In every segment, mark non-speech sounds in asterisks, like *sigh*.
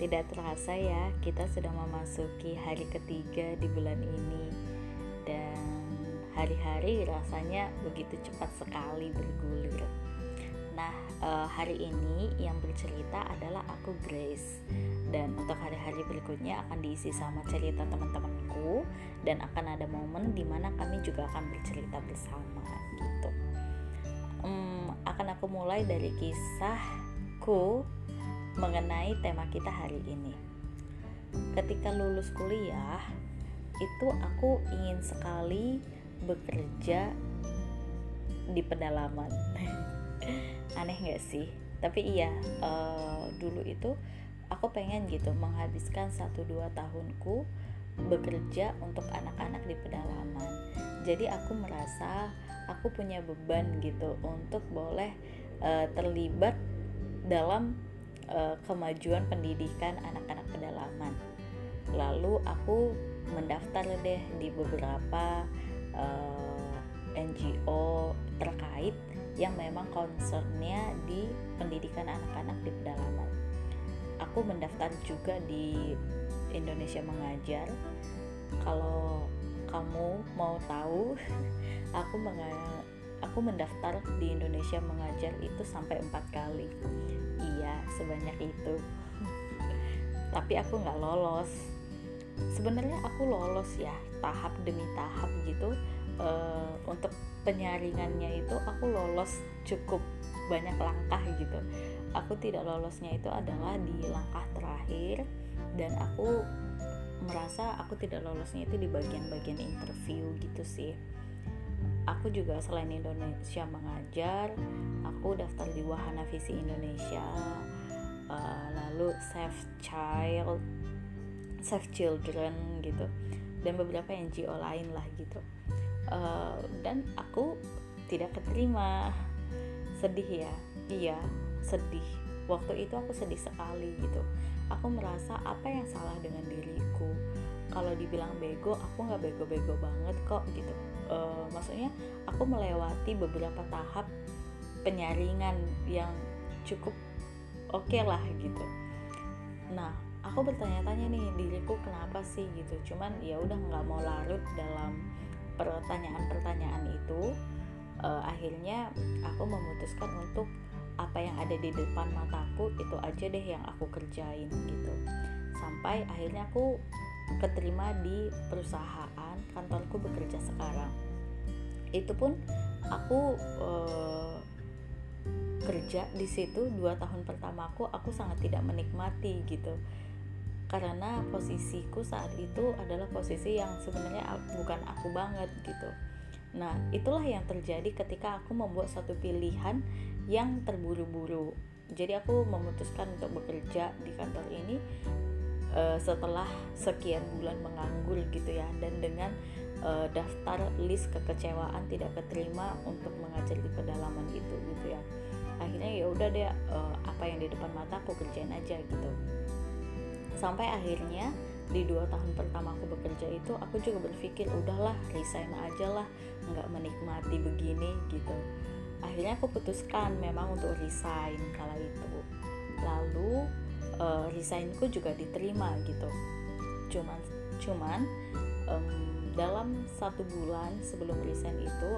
Tidak terasa ya, kita sudah memasuki hari ketiga di bulan ini dan hari-hari rasanya begitu cepat sekali bergulir. Nah, eh, hari ini yang bercerita adalah aku Grace dan untuk hari-hari berikutnya akan diisi sama cerita teman-temanku dan akan ada momen di mana kami juga akan bercerita bersama gitu. Hmm, akan aku mulai dari kisahku mengenai tema kita hari ini. Ketika lulus kuliah, itu aku ingin sekali bekerja di pedalaman. *laughs* Aneh nggak sih? Tapi iya, eh, dulu itu aku pengen gitu menghabiskan 1-2 tahunku bekerja untuk anak-anak di pedalaman. Jadi aku merasa aku punya beban gitu untuk boleh eh, terlibat dalam eh, kemajuan pendidikan anak-anak pedalaman. Lalu aku mendaftar deh di beberapa eh, NGO terkait yang memang concernnya di pendidikan anak-anak di pedalaman. Aku mendaftar juga di Indonesia Mengajar. Kalau kamu mau tahu, *laughs* aku aku mendaftar di Indonesia Mengajar itu sampai empat kali. Iya, sebanyak itu. Tapi aku nggak lolos. Sebenarnya aku lolos ya, tahap demi tahap gitu. Eh, untuk penyaringannya itu aku lolos cukup banyak langkah gitu. Aku tidak lolosnya itu adalah di langkah terakhir dan aku merasa aku tidak lolosnya itu di bagian-bagian interview gitu sih. Aku juga selain Indonesia mengajar, aku daftar di Wahana Visi Indonesia, eh, lalu Save Child, Save Children gitu, dan beberapa NGO lain lah gitu. Eh, dan aku tidak keterima, sedih ya, iya sedih. Waktu itu aku sedih sekali gitu. Aku merasa apa yang salah dengan diriku. Kalau dibilang bego, aku nggak bego-bego banget kok gitu. Eh, maksudnya aku melewati beberapa tahap penyaringan yang cukup oke lah gitu. Nah, aku bertanya-tanya nih diriku kenapa sih gitu. Cuman ya udah nggak mau larut dalam pertanyaan-pertanyaan itu. Eh, akhirnya aku memutuskan untuk apa yang ada di depan mataku itu aja deh yang aku kerjain gitu. Sampai akhirnya aku keterima di perusahaan kantorku bekerja sekarang. Itu pun aku eh, kerja di situ dua tahun pertamaku aku sangat tidak menikmati gitu. Karena posisiku saat itu adalah posisi yang sebenarnya bukan aku banget gitu. Nah itulah yang terjadi ketika aku membuat satu pilihan yang terburu-buru. Jadi aku memutuskan untuk bekerja di kantor ini eh, setelah sekian bulan menganggur gitu ya dan dengan eh, daftar list kekecewaan tidak keterima untuk mengajar di pedalaman itu gitu ya. Akhirnya ya udah deh eh, apa yang di depan mata aku kerjain aja gitu. Sampai akhirnya di dua tahun pertama aku bekerja itu aku juga berpikir udahlah resign aja lah nggak menikmati begini gitu. Akhirnya aku putuskan memang untuk resign kala itu. Lalu eh, resignku juga diterima gitu. Cuman cuman em, dalam satu bulan sebelum resign itu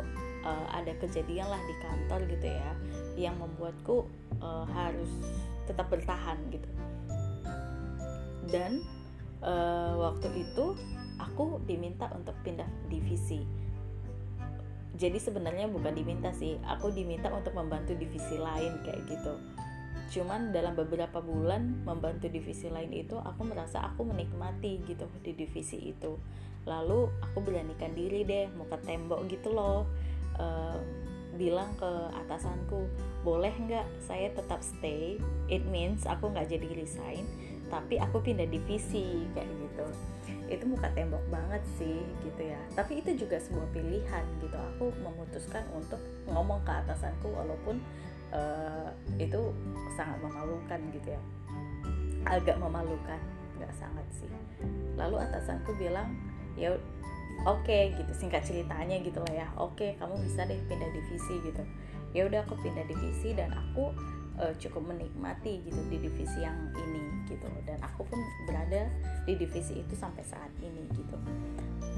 eh, ada kejadian lah di kantor gitu ya yang membuatku eh, harus tetap bertahan gitu. Dan eh, waktu itu aku diminta untuk pindah divisi. Jadi sebenarnya bukan diminta sih aku diminta untuk membantu divisi lain kayak gitu cuman dalam beberapa bulan membantu divisi lain itu aku merasa aku menikmati gitu di divisi itu. Lalu aku beranikan diri deh mau ke tembok gitu loh. Eh, bilang ke atasanku boleh nggak saya tetap stay? It means aku nggak jadi resign tapi aku pindah divisi kayak gitu. Itu muka tembok banget sih gitu ya. Tapi itu juga sebuah pilihan gitu. Aku memutuskan untuk ngomong ke atasanku walaupun uh, itu sangat memalukan gitu ya. Agak memalukan nggak sangat sih. Lalu atasanku bilang ya oke okay, gitu singkat ceritanya gitu lah ya. Oke okay, kamu bisa deh pindah divisi gitu. Ya udah aku pindah divisi dan aku uh, cukup menikmati gitu di divisi yang ini gitu. Dan aku pun berada di divisi itu sampai saat ini gitu.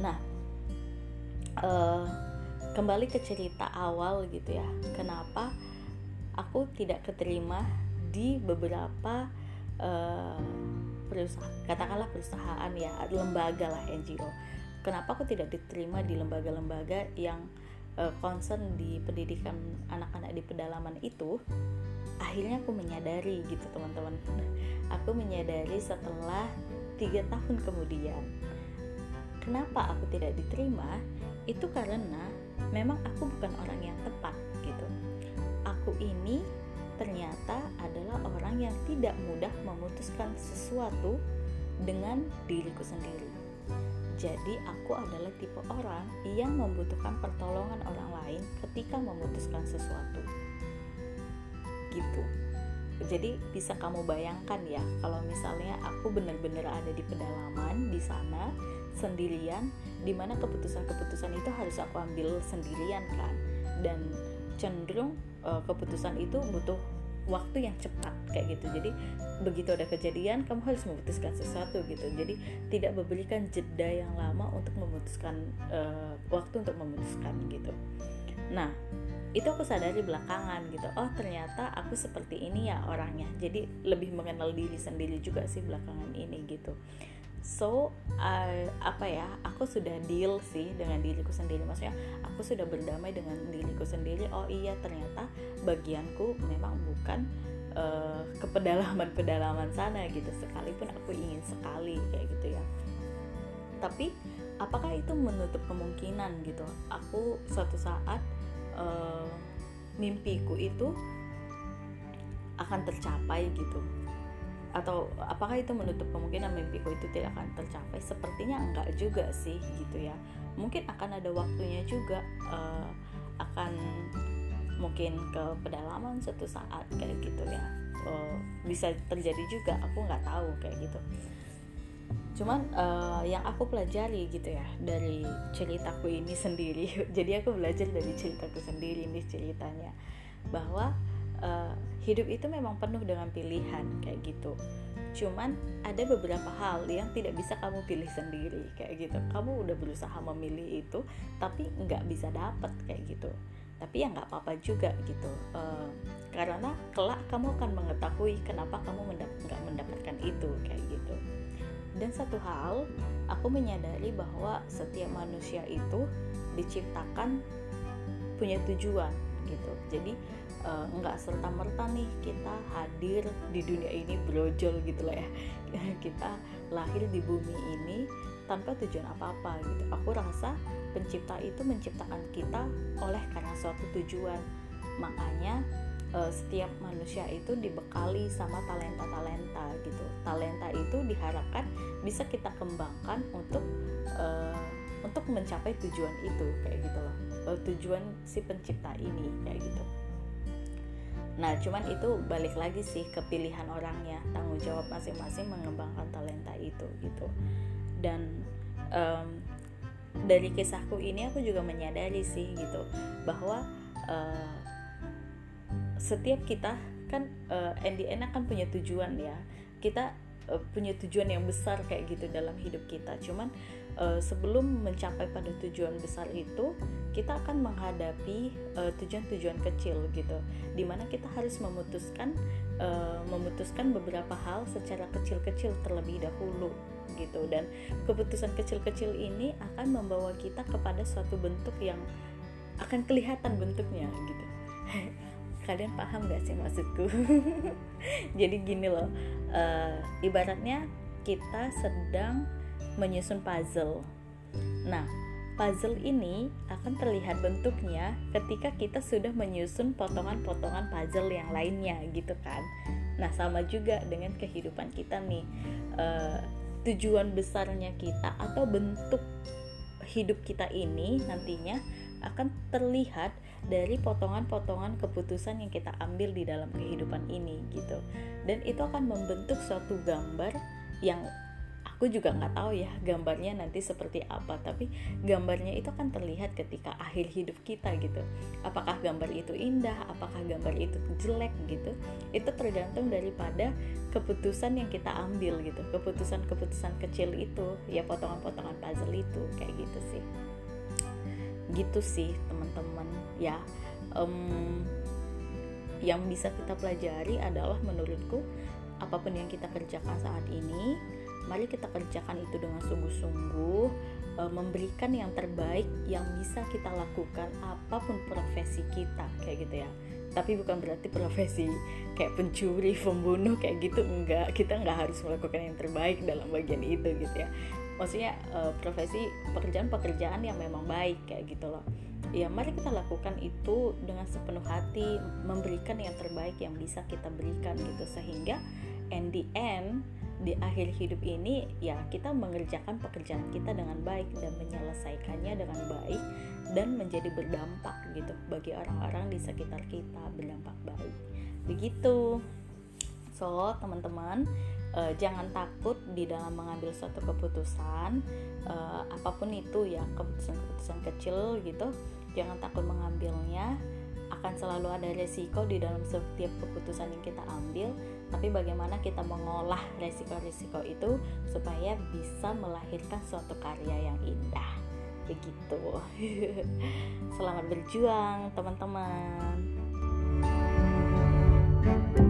Nah uh, kembali ke cerita awal gitu ya. Kenapa aku tidak keterima di beberapa uh, perusahaan katakanlah perusahaan ya lembaga lah NGO kenapa aku tidak diterima di lembaga-lembaga yang uh, concern di pendidikan anak-anak di pedalaman itu? Akhirnya aku menyadari gitu teman-teman. Aku menyadari setelah tiga tahun kemudian kenapa aku tidak diterima? Itu karena memang aku bukan orang yang tepat aku ini ternyata adalah orang yang tidak mudah memutuskan sesuatu dengan diriku sendiri jadi aku adalah tipe orang yang membutuhkan pertolongan orang lain ketika memutuskan sesuatu. Gitu. Jadi bisa kamu bayangkan ya kalau misalnya aku benar-benar ada di pedalaman di sana sendirian di mana keputusan-keputusan itu harus aku ambil sendirian kan dan cenderung uh, keputusan itu butuh waktu yang cepat kayak gitu. Jadi begitu ada kejadian kamu harus memutuskan sesuatu gitu. Jadi tidak memberikan jeda yang lama untuk memutuskan uh, waktu untuk memutuskan gitu. Nah itu aku sadari belakangan gitu. Oh ternyata aku seperti ini ya orangnya. Jadi lebih mengenal diri sendiri juga sih belakangan ini gitu so uh, apa ya aku sudah deal sih dengan diriku sendiri. Maksudnya aku sudah berdamai dengan diriku sendiri. Oh iya ternyata bagianku memang bukan uh, ke pedalaman-pedalaman sana gitu. Sekalipun aku ingin sekali kayak gitu ya. Tapi apakah itu menutup kemungkinan gitu? Aku suatu saat uh, mimpiku itu akan tercapai gitu atau apakah itu menutup kemungkinan mimpiku itu tidak akan tercapai? Sepertinya enggak juga sih gitu ya. Mungkin akan ada waktunya juga uh, akan mungkin ke pedalaman suatu saat kayak gitu ya. Uh, bisa terjadi juga aku nggak tahu kayak gitu. Cuman uh, yang aku pelajari gitu ya dari ceritaku ini sendiri. *laughs* Jadi aku belajar dari ceritaku sendiri ini ceritanya. Bahwa uh, hidup itu memang penuh dengan pilihan kayak gitu. Cuman ada beberapa hal yang tidak bisa kamu pilih sendiri kayak gitu. Kamu udah berusaha memilih itu tapi nggak bisa dapet kayak gitu. Tapi ya nggak apa-apa juga gitu. Uh, karena kelak kamu akan mengetahui kenapa kamu mendap nggak mendapatkan itu kayak gitu. Dan satu hal aku menyadari bahwa setiap manusia itu diciptakan punya tujuan gitu. Jadi uh, nggak serta merta nih kita hadir di dunia ini brojol gitu lah ya. *laughs* Kita lahir di bumi ini tanpa tujuan apa-apa gitu. Aku rasa pencipta itu menciptakan kita oleh karena suatu tujuan. Makanya uh, setiap manusia itu dibekali sama talenta-talenta gitu. Talenta itu diharapkan bisa kita kembangkan untuk uh, untuk mencapai tujuan itu kayak gitu loh. Tujuan si pencipta ini kayak gitu Nah, cuman itu balik lagi sih ke pilihan orangnya, tanggung jawab masing-masing mengembangkan talenta itu gitu. Dan um, dari kisahku ini aku juga menyadari sih gitu bahwa uh, setiap kita kan uh, and the kan punya tujuan ya. Kita uh, punya tujuan yang besar kayak gitu dalam hidup kita. Cuman uh, sebelum mencapai pada tujuan besar itu kita akan menghadapi eh, tujuan-tujuan kecil gitu. Di mana kita harus memutuskan uh, memutuskan beberapa hal secara kecil-kecil terlebih dahulu gitu. Dan keputusan kecil-kecil ini akan membawa kita kepada suatu bentuk yang akan kelihatan bentuknya gitu. *laughs* Kalian paham gak sih maksudku? *laughs* Jadi gini loh uh, ibaratnya kita sedang menyusun puzzle. Nah, puzzle ini akan terlihat bentuknya ketika kita sudah menyusun potongan-potongan puzzle yang lainnya gitu kan? Nah sama juga dengan kehidupan kita nih. Uh, tujuan besarnya kita atau bentuk hidup kita ini nantinya akan terlihat dari potongan-potongan keputusan yang kita ambil di dalam kehidupan ini gitu. Dan itu akan membentuk suatu gambar yang aku juga nggak tahu ya gambarnya nanti seperti apa tapi gambarnya itu akan terlihat ketika akhir hidup kita gitu. Apakah gambar itu indah apakah gambar itu jelek gitu itu tergantung daripada keputusan yang kita ambil gitu. Keputusan-keputusan kecil itu ya potongan-potongan puzzle itu kayak gitu sih. Gitu sih teman-teman ya. Um, yang bisa kita pelajari adalah menurutku apa pun yang kita kerjakan saat ini mari kita kerjakan itu dengan sungguh-sungguh e, memberikan yang terbaik yang bisa kita lakukan apa pun profesi kita kayak gitu ya. Tapi bukan berarti profesi kayak pencuri, pembunuh kayak gitu enggak. Kita enggak harus melakukan yang terbaik dalam bagian itu gitu ya. Maksudnya e, profesi pekerjaan-pekerjaan yang memang baik kayak gitu loh. Ya mari kita lakukan itu dengan sepenuh hati memberikan yang terbaik yang bisa kita berikan gitu. Sehingga and the end di akhir hidup ini ya kita mengerjakan pekerjaan kita dengan baik dan menyelesaikannya dengan baik dan menjadi berdampak gitu bagi orang-orang di sekitar kita berdampak baik. Begitu. So teman-teman uh, jangan takut di dalam mengambil suatu keputusan uh, apa pun itu ya keputusan-keputusan kecil gitu jangan takut mengambilnya akan selalu ada resiko di dalam setiap keputusan yang kita ambil tapi bagaimana kita mengolah resiko-resiko itu supaya bisa melahirkan suatu karya yang indah. Begitu. *laughs* Selamat berjuang teman-teman. thank you